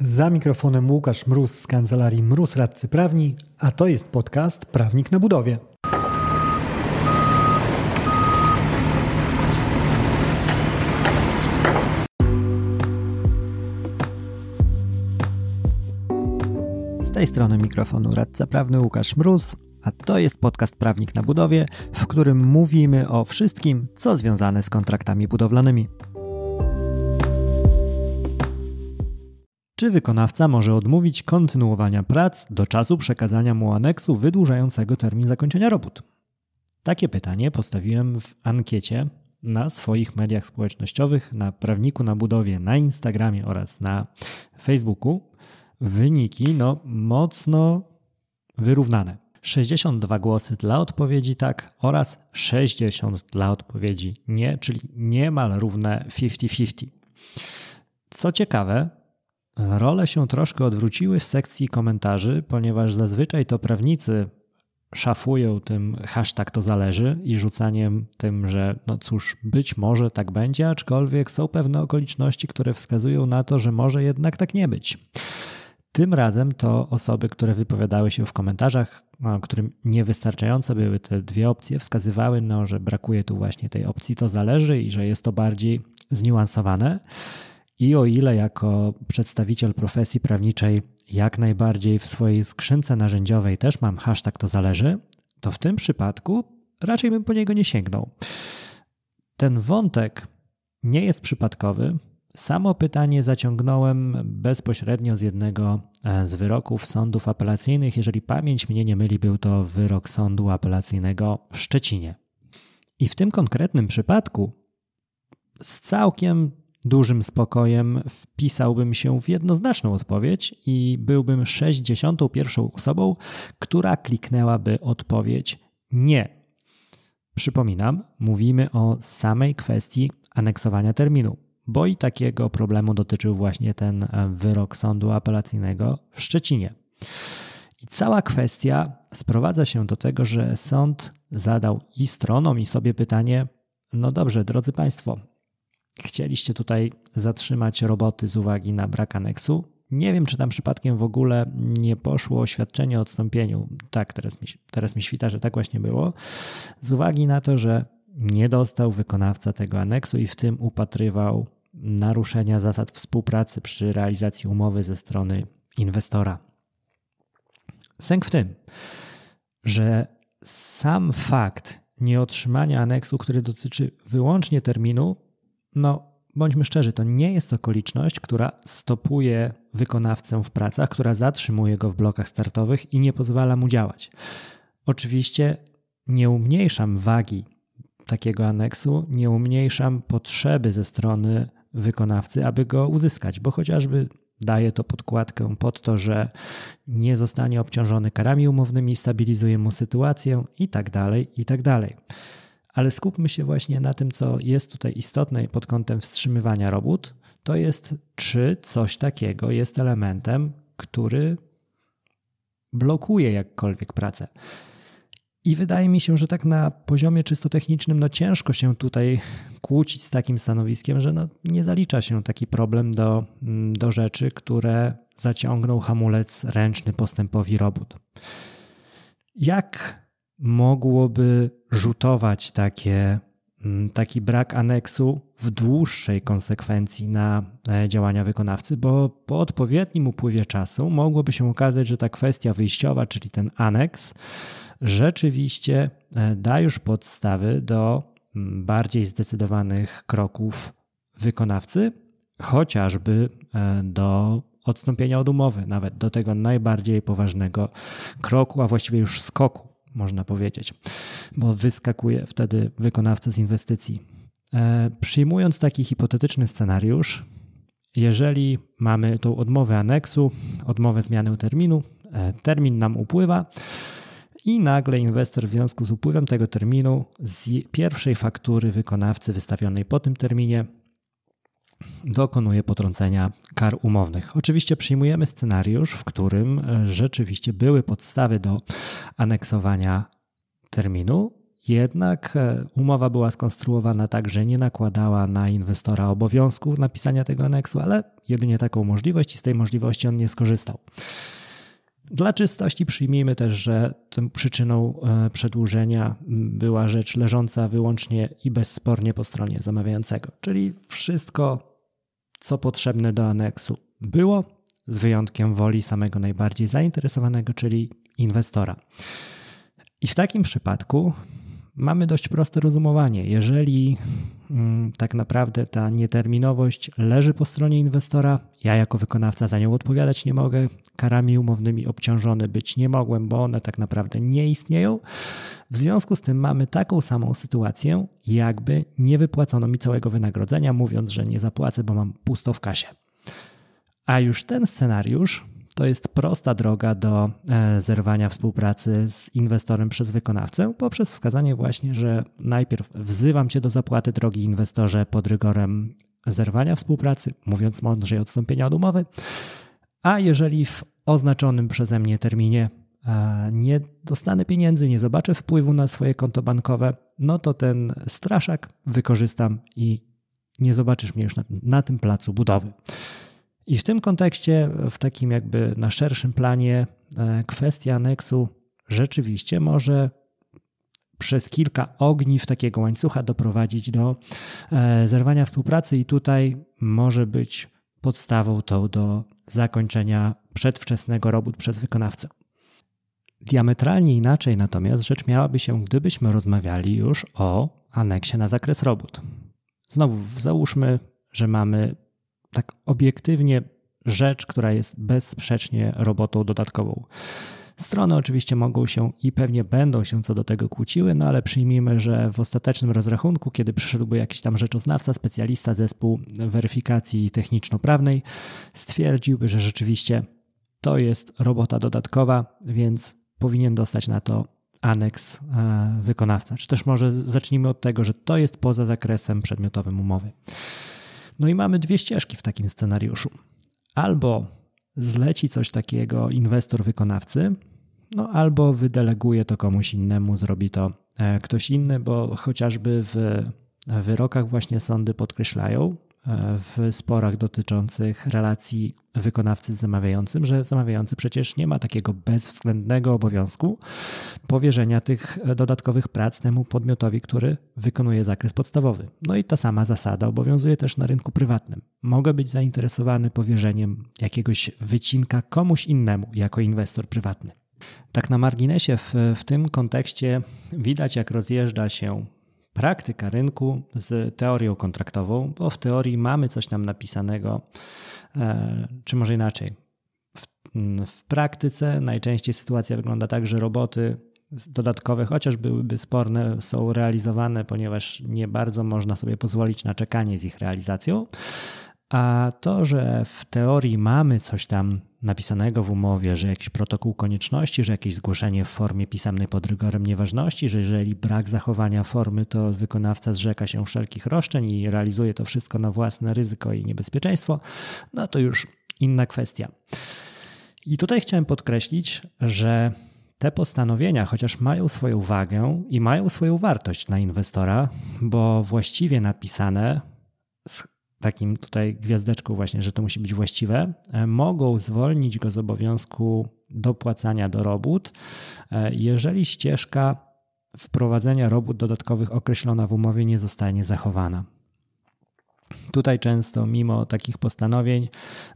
Za mikrofonem Łukasz Mróz z kancelarii Mróz Radcy Prawni, a to jest podcast Prawnik na Budowie. Z tej strony mikrofonu radca prawny Łukasz Mróz, a to jest podcast Prawnik na Budowie, w którym mówimy o wszystkim, co związane z kontraktami budowlanymi. Czy wykonawca może odmówić kontynuowania prac do czasu przekazania mu aneksu wydłużającego termin zakończenia robót? Takie pytanie postawiłem w ankiecie na swoich mediach społecznościowych, na prawniku na budowie, na Instagramie oraz na Facebooku. Wyniki no mocno wyrównane. 62 głosy dla odpowiedzi tak oraz 60 dla odpowiedzi nie, czyli niemal równe 50-50. Co ciekawe, Role się troszkę odwróciły w sekcji komentarzy, ponieważ zazwyczaj to prawnicy szafują tym hashtag to zależy i rzucaniem tym, że no cóż, być może tak będzie, aczkolwiek są pewne okoliczności, które wskazują na to, że może jednak tak nie być. Tym razem to osoby, które wypowiadały się w komentarzach, którym niewystarczające były te dwie opcje, wskazywały, no, że brakuje tu właśnie tej opcji to zależy i że jest to bardziej zniuansowane. I o ile jako przedstawiciel profesji prawniczej jak najbardziej w swojej skrzynce narzędziowej też mam hashtag to zależy, to w tym przypadku raczej bym po niego nie sięgnął. Ten wątek nie jest przypadkowy. Samo pytanie zaciągnąłem bezpośrednio z jednego e, z wyroków sądów apelacyjnych. Jeżeli pamięć mnie nie myli, był to wyrok sądu apelacyjnego w Szczecinie. I w tym konkretnym przypadku z całkiem dużym spokojem wpisałbym się w jednoznaczną odpowiedź i byłbym 61. osobą, która kliknęłaby odpowiedź nie. Przypominam, mówimy o samej kwestii aneksowania terminu, bo i takiego problemu dotyczył właśnie ten wyrok sądu apelacyjnego w Szczecinie. I cała kwestia sprowadza się do tego, że sąd zadał i stronom, i sobie pytanie: No dobrze, drodzy Państwo, chcieliście tutaj zatrzymać roboty z uwagi na brak aneksu. Nie wiem, czy tam przypadkiem w ogóle nie poszło oświadczenie o odstąpieniu. Tak, teraz mi, teraz mi świta, że tak właśnie było. Z uwagi na to, że nie dostał wykonawca tego aneksu i w tym upatrywał naruszenia zasad współpracy przy realizacji umowy ze strony inwestora. Sęk w tym, że sam fakt nieotrzymania aneksu, który dotyczy wyłącznie terminu, no bądźmy szczerzy, to nie jest okoliczność, która stopuje wykonawcę w pracach, która zatrzymuje go w blokach startowych i nie pozwala mu działać. Oczywiście nie umniejszam wagi takiego aneksu, nie umniejszam potrzeby ze strony wykonawcy, aby go uzyskać, bo chociażby daje to podkładkę pod to, że nie zostanie obciążony karami umownymi, stabilizuje mu sytuację i tak dalej, i tak dalej ale skupmy się właśnie na tym, co jest tutaj istotne pod kątem wstrzymywania robót. To jest, czy coś takiego jest elementem, który blokuje jakkolwiek pracę. I wydaje mi się, że tak na poziomie czysto technicznym, no ciężko się tutaj kłócić z takim stanowiskiem, że no nie zalicza się taki problem do, do rzeczy, które zaciągną hamulec ręczny postępowi robót. Jak mogłoby rzutować takie, mm, taki brak aneksu w dłuższej konsekwencji na e, działania wykonawcy, bo po odpowiednim upływie czasu mogłoby się okazać, że ta kwestia wyjściowa, czyli ten aneks, rzeczywiście e, da już podstawy do mm, bardziej zdecydowanych kroków wykonawcy, chociażby e, do odstąpienia od umowy, nawet do tego najbardziej poważnego kroku, a właściwie już skoku można powiedzieć, bo wyskakuje wtedy wykonawca z inwestycji. E, przyjmując taki hipotetyczny scenariusz, jeżeli mamy tą odmowę aneksu, odmowę zmiany terminu, e, termin nam upływa i nagle inwestor w związku z upływem tego terminu z pierwszej faktury wykonawcy wystawionej po tym terminie dokonuje potrącenia kar umownych. Oczywiście przyjmujemy scenariusz, w którym e, rzeczywiście były podstawy do aneksowania terminu jednak e, umowa była skonstruowana tak, że nie nakładała na inwestora obowiązku napisania tego aneksu, ale jedynie taką możliwość i z tej możliwości on nie skorzystał. Dla czystości przyjmijmy też, że tą przyczyną e, przedłużenia była rzecz leżąca wyłącznie i bezspornie po stronie zamawiającego, czyli wszystko, co potrzebne do aneksu było, z wyjątkiem woli samego najbardziej zainteresowanego, czyli inwestora. I w takim przypadku mamy dość proste rozumowanie. Jeżeli mm, tak naprawdę ta nieterminowość leży po stronie inwestora, ja jako wykonawca za nią odpowiadać nie mogę, karami umownymi obciążony być nie mogłem, bo one tak naprawdę nie istnieją. W związku z tym mamy taką samą sytuację, jakby nie wypłacono mi całego wynagrodzenia, mówiąc, że nie zapłacę, bo mam pusto w kasie. A już ten scenariusz to jest prosta droga do e, zerwania współpracy z inwestorem przez wykonawcę poprzez wskazanie właśnie, że najpierw wzywam cię do zapłaty, drogi inwestorze, pod rygorem zerwania współpracy, mówiąc mądrzej odstąpienia od umowy, a jeżeli w oznaczonym przeze mnie terminie e, nie dostanę pieniędzy, nie zobaczę wpływu na swoje konto bankowe, no to ten straszak wykorzystam i nie zobaczysz mnie już na, na tym placu budowy. I w tym kontekście, w takim jakby na szerszym planie, e, kwestia aneksu rzeczywiście może przez kilka ogniw takiego łańcucha doprowadzić do e, zerwania współpracy, i tutaj może być podstawą tą do zakończenia przedwczesnego robót przez wykonawcę. Diametralnie inaczej natomiast rzecz miałaby się, gdybyśmy rozmawiali już o aneksie na zakres robót. Znowu załóżmy, że mamy tak obiektywnie rzecz, która jest bezsprzecznie robotą dodatkową. Strony oczywiście mogą się i pewnie będą się co do tego kłóciły, no ale przyjmijmy, że w ostatecznym rozrachunku, kiedy przyszedłby jakiś tam rzeczoznawca, specjalista zespół weryfikacji techniczno-prawnej, stwierdziłby, że rzeczywiście to jest robota dodatkowa, więc powinien dostać na to aneks e, wykonawca. Czy też może zacznijmy od tego, że to jest poza zakresem przedmiotowym umowy. No i mamy dwie ścieżki w takim scenariuszu. Albo zleci coś takiego inwestor wykonawcy, no albo wydeleguje to komuś innemu, zrobi to e, ktoś inny, bo chociażby w wyrokach właśnie sądy podkreślają, w sporach dotyczących relacji wykonawcy z zamawiającym, że zamawiający przecież nie ma takiego bezwzględnego obowiązku powierzenia tych dodatkowych prac temu podmiotowi, który wykonuje zakres podstawowy. No i ta sama zasada obowiązuje też na rynku prywatnym. Mogę być zainteresowany powierzeniem jakiegoś wycinka komuś innemu jako inwestor prywatny. Tak na marginesie w, w tym kontekście widać, jak rozjeżdża się praktyka rynku z teorią kontraktową, bo w teorii mamy coś tam napisanego, e, czy może inaczej. W, w praktyce najczęściej sytuacja wygląda tak, że roboty dodatkowe, chociaż byłyby sporne, są realizowane, ponieważ nie bardzo można sobie pozwolić na czekanie z ich realizacją. A to, że w teorii mamy coś tam napisanego w umowie, że jakiś protokół konieczności, że jakieś zgłoszenie w formie pisemnej pod rygorem nieważności, że jeżeli brak zachowania formy, to wykonawca zrzeka się wszelkich roszczeń i realizuje to wszystko na własne ryzyko i niebezpieczeństwo, no to już inna kwestia. I tutaj chciałem podkreślić, że te postanowienia, chociaż mają swoją wagę i mają swoją wartość dla inwestora, bo właściwie napisane takim tutaj gwiazdeczką właśnie, że to musi być właściwe, e, mogą zwolnić go z obowiązku dopłacania do robót, e, jeżeli ścieżka wprowadzenia robót dodatkowych określona w umowie nie zostanie zachowana. Tutaj często, mimo takich postanowień,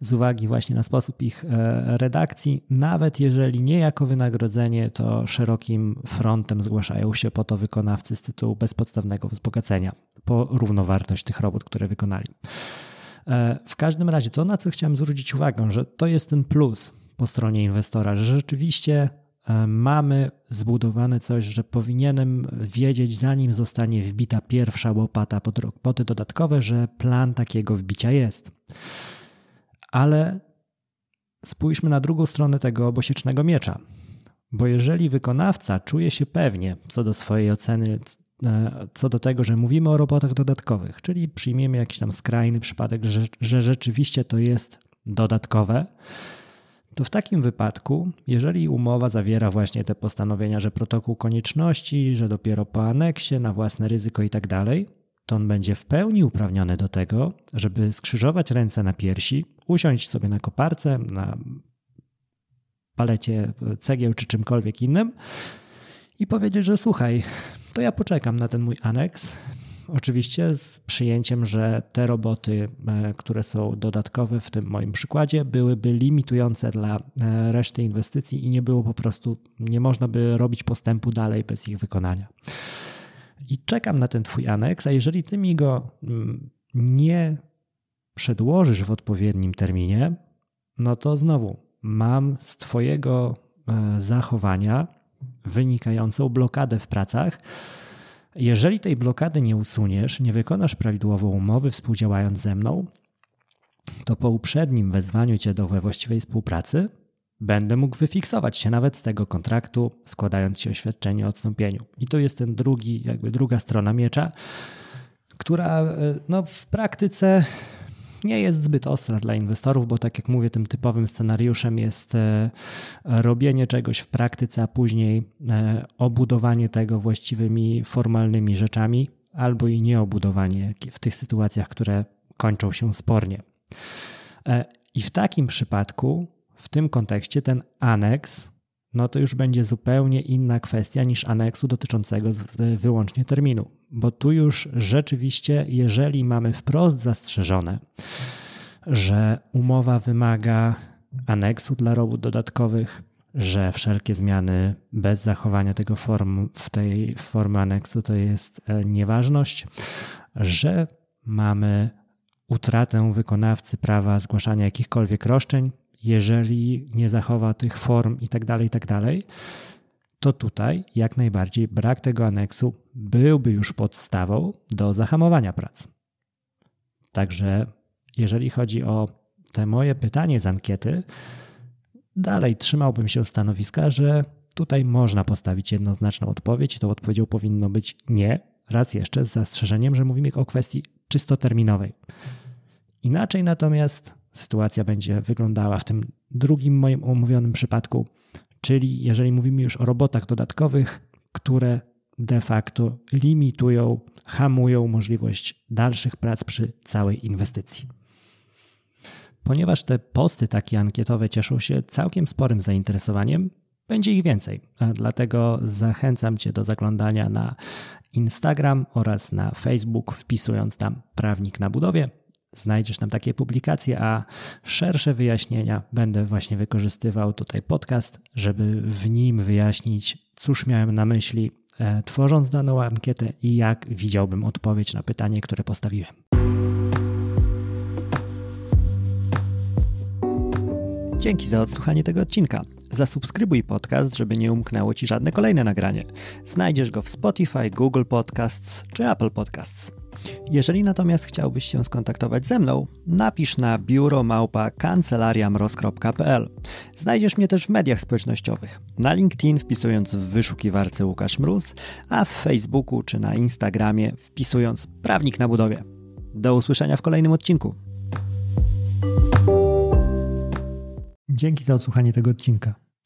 z uwagi właśnie na sposób ich e, redakcji, nawet jeżeli nie jako wynagrodzenie, to szerokim frontem zgłaszają się po to wykonawcy z tytułu bezpodstawnego wzbogacenia po równowartość tych robót, które wykonali. E, w każdym razie, to na co chciałem zwrócić uwagę, że to jest ten plus po stronie inwestora, że rzeczywiście mamy zbudowane coś, że powinienem wiedzieć, zanim zostanie wbita pierwsza łopata pod roboty dodatkowe, że plan takiego wbicia jest. Ale spójrzmy na drugą stronę tego obosiecznego miecza. Bo jeżeli wykonawca czuje się pewnie co do swojej oceny, e, co do tego, że mówimy o robotach dodatkowych, czyli przyjmiemy jakiś tam skrajny przypadek, że, że rzeczywiście to jest dodatkowe, to w takim wypadku, jeżeli umowa zawiera właśnie te postanowienia, że protokół konieczności, że dopiero po aneksie na własne ryzyko i tak dalej, to on będzie w pełni uprawniony do tego, żeby skrzyżować ręce na piersi, usiąść sobie na koparce, na palecie cegieł czy czymkolwiek innym i powiedzieć, że słuchaj, to ja poczekam na ten mój aneks. Oczywiście z przyjęciem, że te roboty, e, które są dodatkowe w tym moim przykładzie, byłyby limitujące dla e, reszty inwestycji i nie było po prostu, nie można by robić postępu dalej bez ich wykonania. I czekam na ten Twój aneks, a jeżeli Ty mi go mm, nie przedłożysz w odpowiednim terminie, no to znowu mam z Twojego e, zachowania wynikającą blokadę w pracach. Jeżeli tej blokady nie usuniesz, nie wykonasz prawidłowo umowy współdziałając ze mną, to po uprzednim wezwaniu cię do we właściwej współpracy będę mógł wyfiksować się nawet z tego kontraktu, składając ci oświadczenie o odstąpieniu. I to jest ten drugi, jakby druga strona miecza, która e, no, w praktyce nie jest zbyt ostra dla inwestorów, bo tak jak mówię, tym typowym scenariuszem jest e, robienie czegoś w praktyce, a później e, obudowanie tego właściwymi formalnymi rzeczami, albo i nieobudowanie w tych sytuacjach, które kończą się spornie. I w takim przypadku w tym kontekście ten aneks, no to już będzie zupełnie inna kwestia niż aneksu dotyczącego wyłącznie terminu, bo tu już rzeczywiście, jeżeli mamy wprost zastrzeżone, że umowa wymaga aneksu dla robót dodatkowych, że wszelkie zmiany bez zachowania tego form, w tej formy aneksu to jest e, nieważność, że mamy utratę wykonawcy prawa zgłaszania jakichkolwiek roszczeń, jeżeli nie zachowa tych form i tak to tutaj jak najbardziej brak tego aneksu byłby już podstawą do zahamowania prac. Także jeżeli chodzi o te moje pytanie z ankiety, dalej trzymałbym się stanowiska, że tutaj można postawić jednoznaczną odpowiedź tą odpowiedzią powinno być nie, raz jeszcze z zastrzeżeniem, że mówimy o kwestii czysto terminowej. Inaczej natomiast sytuacja będzie wyglądała w tym drugim moim omówionym przypadku, czyli jeżeli mówimy już o robotach dodatkowych, które de facto limitują, hamują możliwość dalszych prac przy całej inwestycji. Ponieważ te posty takie ankietowe cieszą się całkiem sporym zainteresowaniem, będzie ich więcej. Dlatego zachęcam Cię do zaglądania na Instagram oraz na Facebook, wpisując tam prawnik na budowie znajdziesz tam takie publikacje, a szersze wyjaśnienia będę właśnie wykorzystywał tutaj podcast, żeby w nim wyjaśnić, cóż miałem na myśli, e, tworząc daną ankietę i jak widziałbym odpowiedź na pytanie, które postawiłem. Dzięki za odsłuchanie tego odcinka. Zasubskrybuj podcast, żeby nie umknęło Ci żadne kolejne nagranie. Znajdziesz go w Spotify, Google Podcasts czy Apple Podcasts. Jeżeli natomiast chciałbyś się skontaktować ze mną, napisz na biuromałpa kancelariamroz.pl. Znajdziesz mnie też w mediach społecznościowych. Na LinkedIn wpisując w wyszukiwarce Łukasz Mróz, a w Facebooku czy na Instagramie wpisując Prawnik na budowie. Do usłyszenia w kolejnym odcinku. Dzięki za odsłuchanie tego odcinka.